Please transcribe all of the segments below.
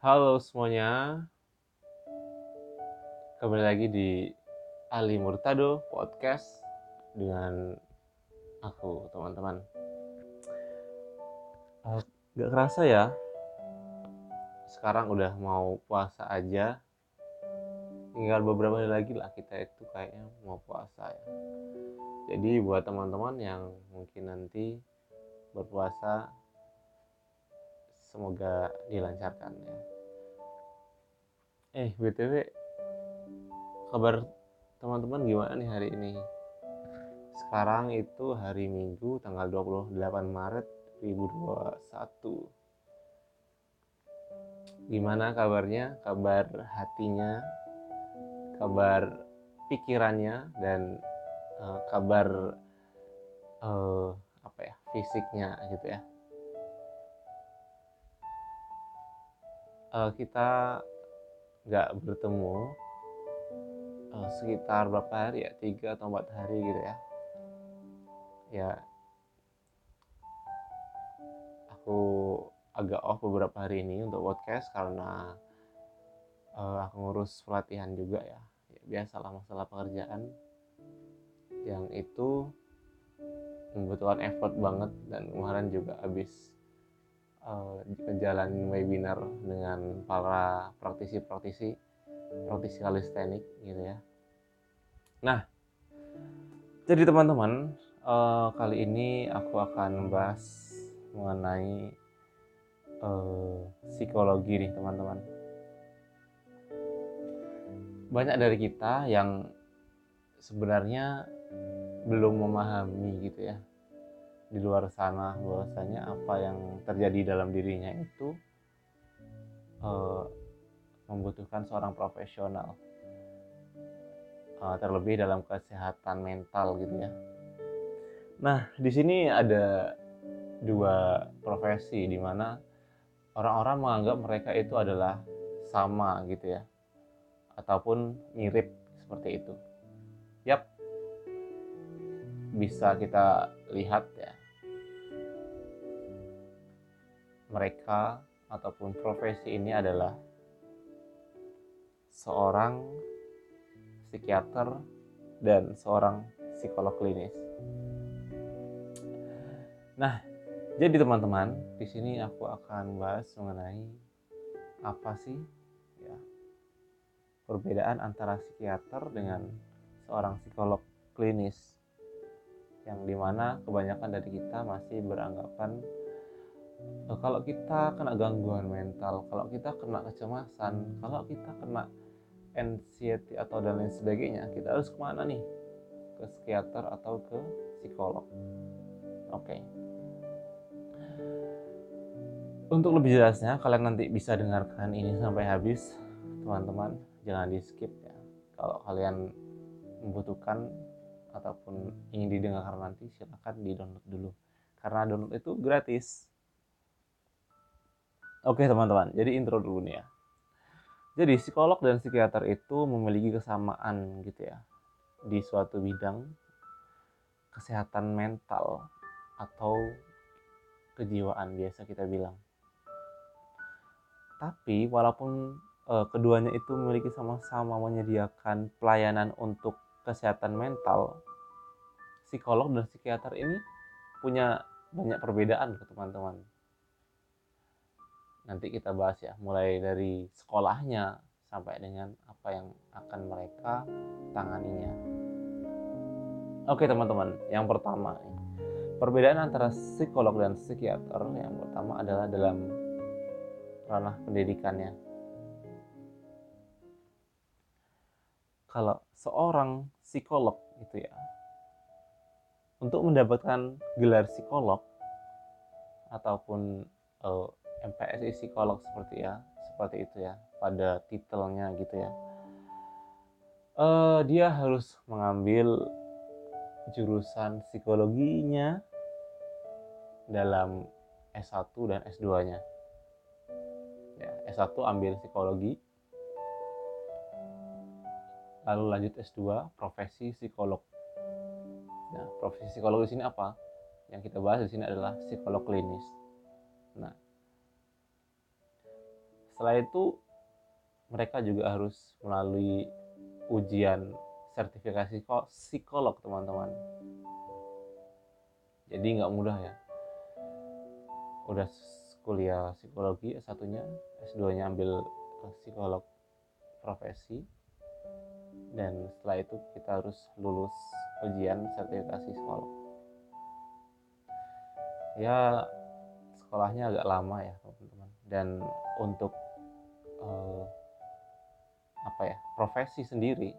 Halo semuanya, kembali lagi di Ali Murtado Podcast dengan aku teman-teman. Uh, gak kerasa ya, sekarang udah mau puasa aja. Tinggal beberapa hari lagi lah kita itu kayaknya mau puasa ya. Jadi buat teman-teman yang mungkin nanti berpuasa semoga dilancarkan ya. Eh, BTW kabar teman-teman gimana nih hari ini? Sekarang itu hari Minggu tanggal 28 Maret 2021. Gimana kabarnya? Kabar hatinya, kabar pikirannya dan uh, kabar uh, apa ya? fisiknya gitu ya. Uh, kita nggak bertemu uh, sekitar berapa hari ya? Tiga atau empat hari gitu ya. Ya aku agak off beberapa hari ini untuk podcast karena uh, aku ngurus pelatihan juga ya, ya biasalah masalah pekerjaan yang itu membutuhkan effort banget dan kemarin juga habis uh, menjalani webinar dengan para praktisi-praktisi praktisi kalistenik gitu ya. Nah, jadi teman-teman uh, kali ini aku akan membahas mengenai uh, psikologi nih teman-teman. Banyak dari kita yang sebenarnya belum memahami gitu ya di luar sana bahwasanya apa yang terjadi dalam dirinya itu uh, membutuhkan seorang profesional uh, terlebih dalam kesehatan mental gitu ya. Nah di sini ada dua profesi di mana orang-orang menganggap mereka itu adalah sama gitu ya ataupun mirip seperti itu. Yap, bisa kita lihat ya mereka ataupun profesi ini adalah seorang psikiater dan seorang psikolog klinis. Nah, jadi teman-teman, di sini aku akan bahas mengenai apa sih ya perbedaan antara psikiater dengan seorang psikolog klinis yang di mana kebanyakan dari kita masih beranggapan kalau kita kena gangguan mental, kalau kita kena kecemasan, kalau kita kena anxiety atau dan lain sebagainya, kita harus ke mana nih? Ke psikiater atau ke psikolog? Oke. Okay. Untuk lebih jelasnya, kalian nanti bisa dengarkan ini sampai habis, teman-teman. Jangan di skip ya. Kalau kalian membutuhkan ataupun ingin didengarkan nanti, silahkan di download dulu. Karena download itu gratis Oke teman-teman, jadi intro dulu nih ya. Jadi psikolog dan psikiater itu memiliki kesamaan gitu ya di suatu bidang kesehatan mental atau kejiwaan biasa kita bilang. Tapi walaupun eh, keduanya itu memiliki sama-sama menyediakan pelayanan untuk kesehatan mental, psikolog dan psikiater ini punya banyak perbedaan teman-teman nanti kita bahas ya mulai dari sekolahnya sampai dengan apa yang akan mereka tanganinya. Oke teman-teman yang pertama perbedaan antara psikolog dan psikiater yang pertama adalah dalam ranah pendidikannya. Kalau seorang psikolog itu ya untuk mendapatkan gelar psikolog ataupun uh, MPSI psikolog seperti ya seperti itu ya pada titelnya gitu ya. Uh, dia harus mengambil jurusan psikologinya dalam S1 dan S2 nya ya, S1 ambil psikologi lalu lanjut S2 profesi psikolog. Nah profesi psikolog di sini apa? Yang kita bahas di sini adalah psikolog klinis. Nah setelah itu mereka juga harus melalui ujian sertifikasi psikolog teman-teman. Jadi nggak mudah ya. Udah kuliah psikologi S1 nya S2 nya ambil psikolog profesi. Dan setelah itu kita harus lulus ujian sertifikasi psikolog. Ya sekolahnya agak lama ya teman-teman. Dan untuk uh, apa ya profesi sendiri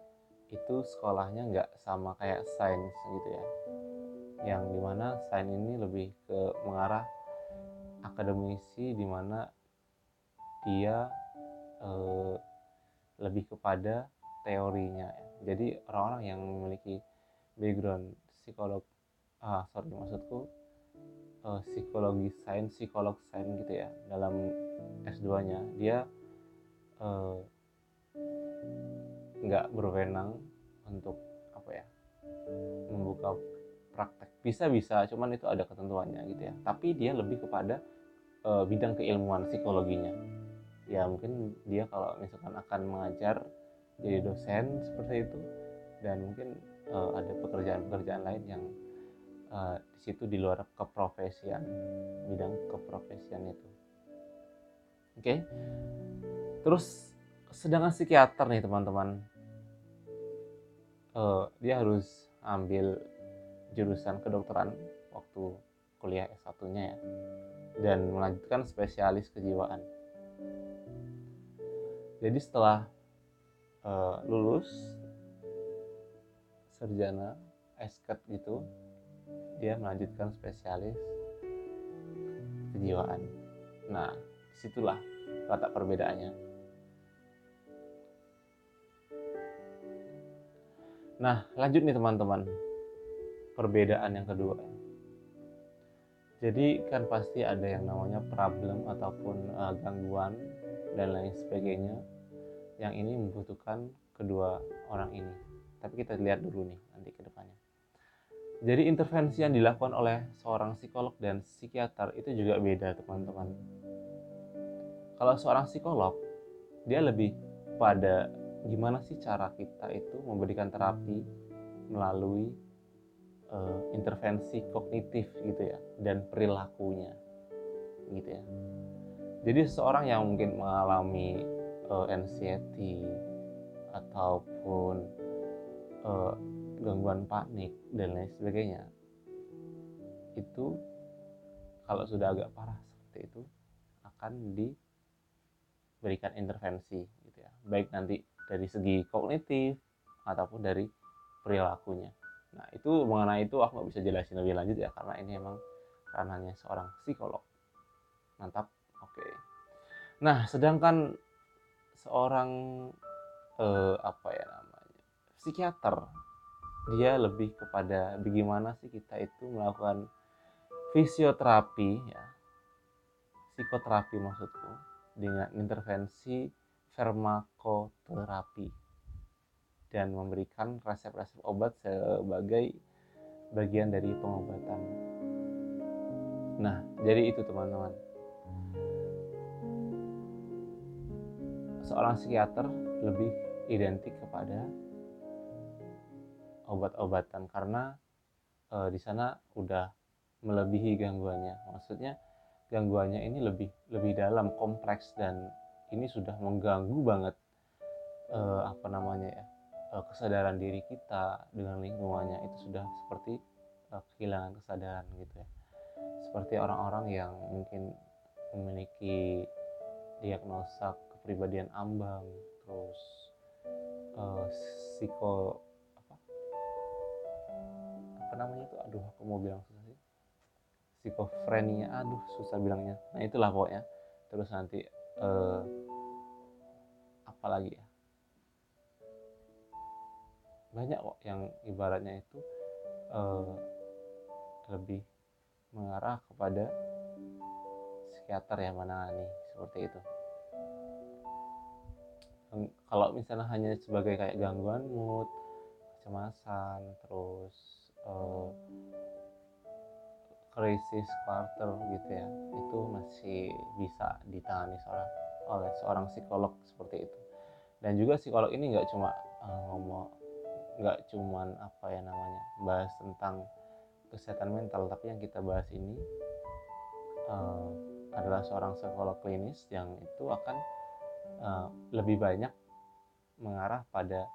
itu sekolahnya nggak sama kayak sains gitu ya. Yang di mana sains ini lebih ke mengarah akademisi di mana dia uh, lebih kepada teorinya. Jadi orang-orang yang memiliki background psikolog ah sorry maksudku uh, psikologi sains psikolog sains gitu ya dalam S2 nya dia uh, nggak berwenang untuk apa ya membuka praktek. Bisa bisa cuman itu ada ketentuannya gitu ya. Tapi dia lebih kepada uh, bidang keilmuan psikologinya. Ya mungkin dia kalau misalkan akan mengajar jadi dosen seperti itu dan mungkin uh, ada pekerjaan-pekerjaan lain yang uh, di situ di luar keprofesian bidang keprofesian itu. Oke? okay? Terus sedangkan psikiater nih teman-teman. Uh, dia harus ambil jurusan kedokteran waktu kuliah S1-nya ya. Dan melanjutkan spesialis kejiwaan. Jadi setelah uh, lulus sarjana esket gitu dia melanjutkan spesialis kejiwaan. Nah di situlah kata perbedaannya nah lanjut nih teman-teman perbedaan yang kedua jadi kan pasti ada yang namanya problem ataupun uh, gangguan dan lain sebagainya yang ini membutuhkan kedua orang ini. Tapi kita lihat dulu nih nanti ke depannya. Jadi intervensi yang dilakukan oleh seorang psikolog dan psikiater itu juga beda teman-teman. Kalau seorang psikolog, dia lebih pada gimana sih cara kita itu memberikan terapi melalui uh, intervensi kognitif gitu ya dan perilakunya gitu ya. Jadi seorang yang mungkin mengalami uh, anxiety ataupun uh, gangguan panik dan lain sebagainya itu kalau sudah agak parah seperti itu akan diberikan intervensi gitu ya baik nanti dari segi kognitif ataupun dari perilakunya. Nah itu mengenai itu aku nggak bisa jelasin lebih lanjut ya karena ini emang ranahnya seorang psikolog. Mantap oke. Nah sedangkan seorang eh, apa ya namanya psikiater dia lebih kepada bagaimana sih kita itu melakukan fisioterapi ya. Psikoterapi maksudku dengan intervensi farmakoterapi dan memberikan resep-resep obat sebagai bagian dari pengobatan. Nah, jadi itu teman-teman. seorang psikiater lebih identik kepada obat-obatan karena e, di sana udah melebihi gangguannya. Maksudnya gangguannya ini lebih lebih dalam, kompleks dan ini sudah mengganggu banget e, apa namanya ya e, kesadaran diri kita dengan lingkungannya. Itu sudah seperti e, kehilangan kesadaran gitu ya. Seperti orang-orang yang mungkin memiliki diagnosa kepribadian ambang terus uh, psiko apa? Apa namanya itu? Aduh aku mau bilang susah sih. Psikofrenia aduh susah bilangnya. Nah itulah pokoknya. Terus nanti uh, apa lagi ya? Banyak kok yang ibaratnya itu uh, lebih mengarah kepada psikiater ya mana nih seperti itu. Kalau misalnya hanya sebagai kayak gangguan mood kecemasan terus uh, krisis quarter gitu ya itu masih bisa ditangani seorang oleh seorang psikolog seperti itu dan juga psikolog ini nggak cuma uh, ngomong nggak cuman apa ya namanya bahas tentang kesehatan mental tapi yang kita bahas ini uh, adalah seorang psikolog klinis yang itu akan uh, lebih banyak mengarah pada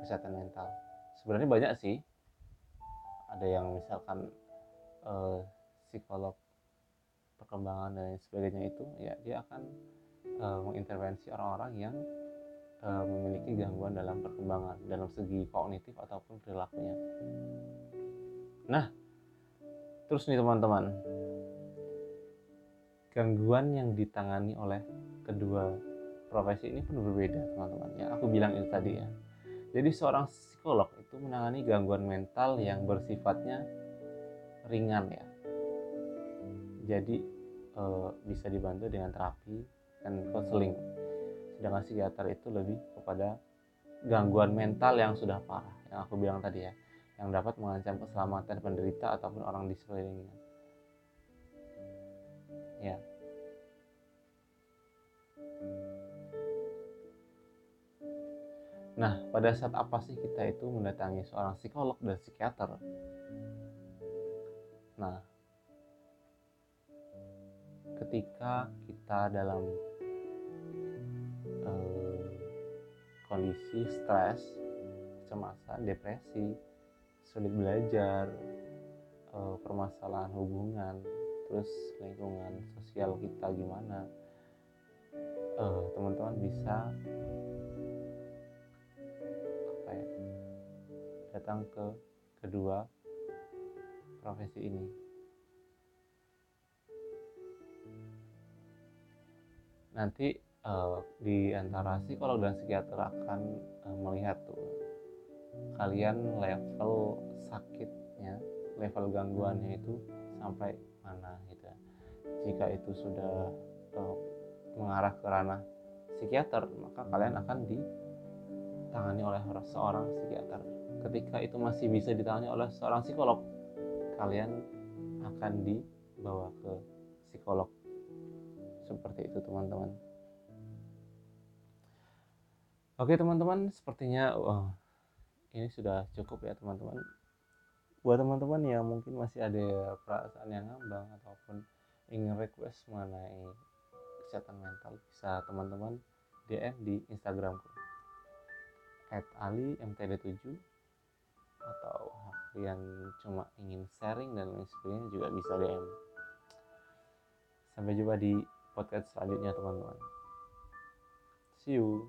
kesehatan mental. Sebenarnya banyak sih. Ada yang misalkan uh, psikolog perkembangan dan sebagainya itu ya dia akan uh, mengintervensi orang-orang yang uh, memiliki gangguan dalam perkembangan dalam segi kognitif ataupun perilakunya. Nah, terus nih teman-teman, gangguan yang ditangani oleh kedua profesi ini pun berbeda teman-teman. Ya, aku bilang itu tadi ya. Jadi seorang psikolog itu menangani gangguan mental yang bersifatnya ringan ya jadi e, bisa dibantu dengan terapi dan konseling sedangkan psikiater itu lebih kepada gangguan mental yang sudah parah yang aku bilang tadi ya yang dapat mengancam keselamatan penderita ataupun orang di sekelilingnya ya Nah, pada saat apa sih kita itu mendatangi seorang psikolog dan psikiater? Nah, ketika kita dalam kondisi stres, kecemasan, depresi, sulit belajar, uh, permasalahan hubungan, terus lingkungan sosial kita gimana, uh, teman-teman bisa apa ya, datang ke kedua profesi ini. nanti uh, di antara psikolog dan psikiater akan uh, melihat tuh kalian level sakitnya, level gangguannya itu sampai mana gitu. Ya. Jika itu sudah uh, mengarah ke ranah psikiater, maka kalian akan ditangani oleh seorang psikiater. Ketika itu masih bisa ditangani oleh seorang psikolog, kalian akan dibawa ke psikolog seperti itu teman-teman oke teman-teman sepertinya wah, ini sudah cukup ya teman-teman. Buat teman-teman yang mungkin masih ada perasaan yang ngambang ataupun ingin request mengenai kesehatan mental bisa teman-teman DM di Instagramku at Ali MTD7 atau yang cuma ingin sharing dan lain sebagainya juga bisa DM sampai jumpa di podcast selanjutnya teman-teman. See you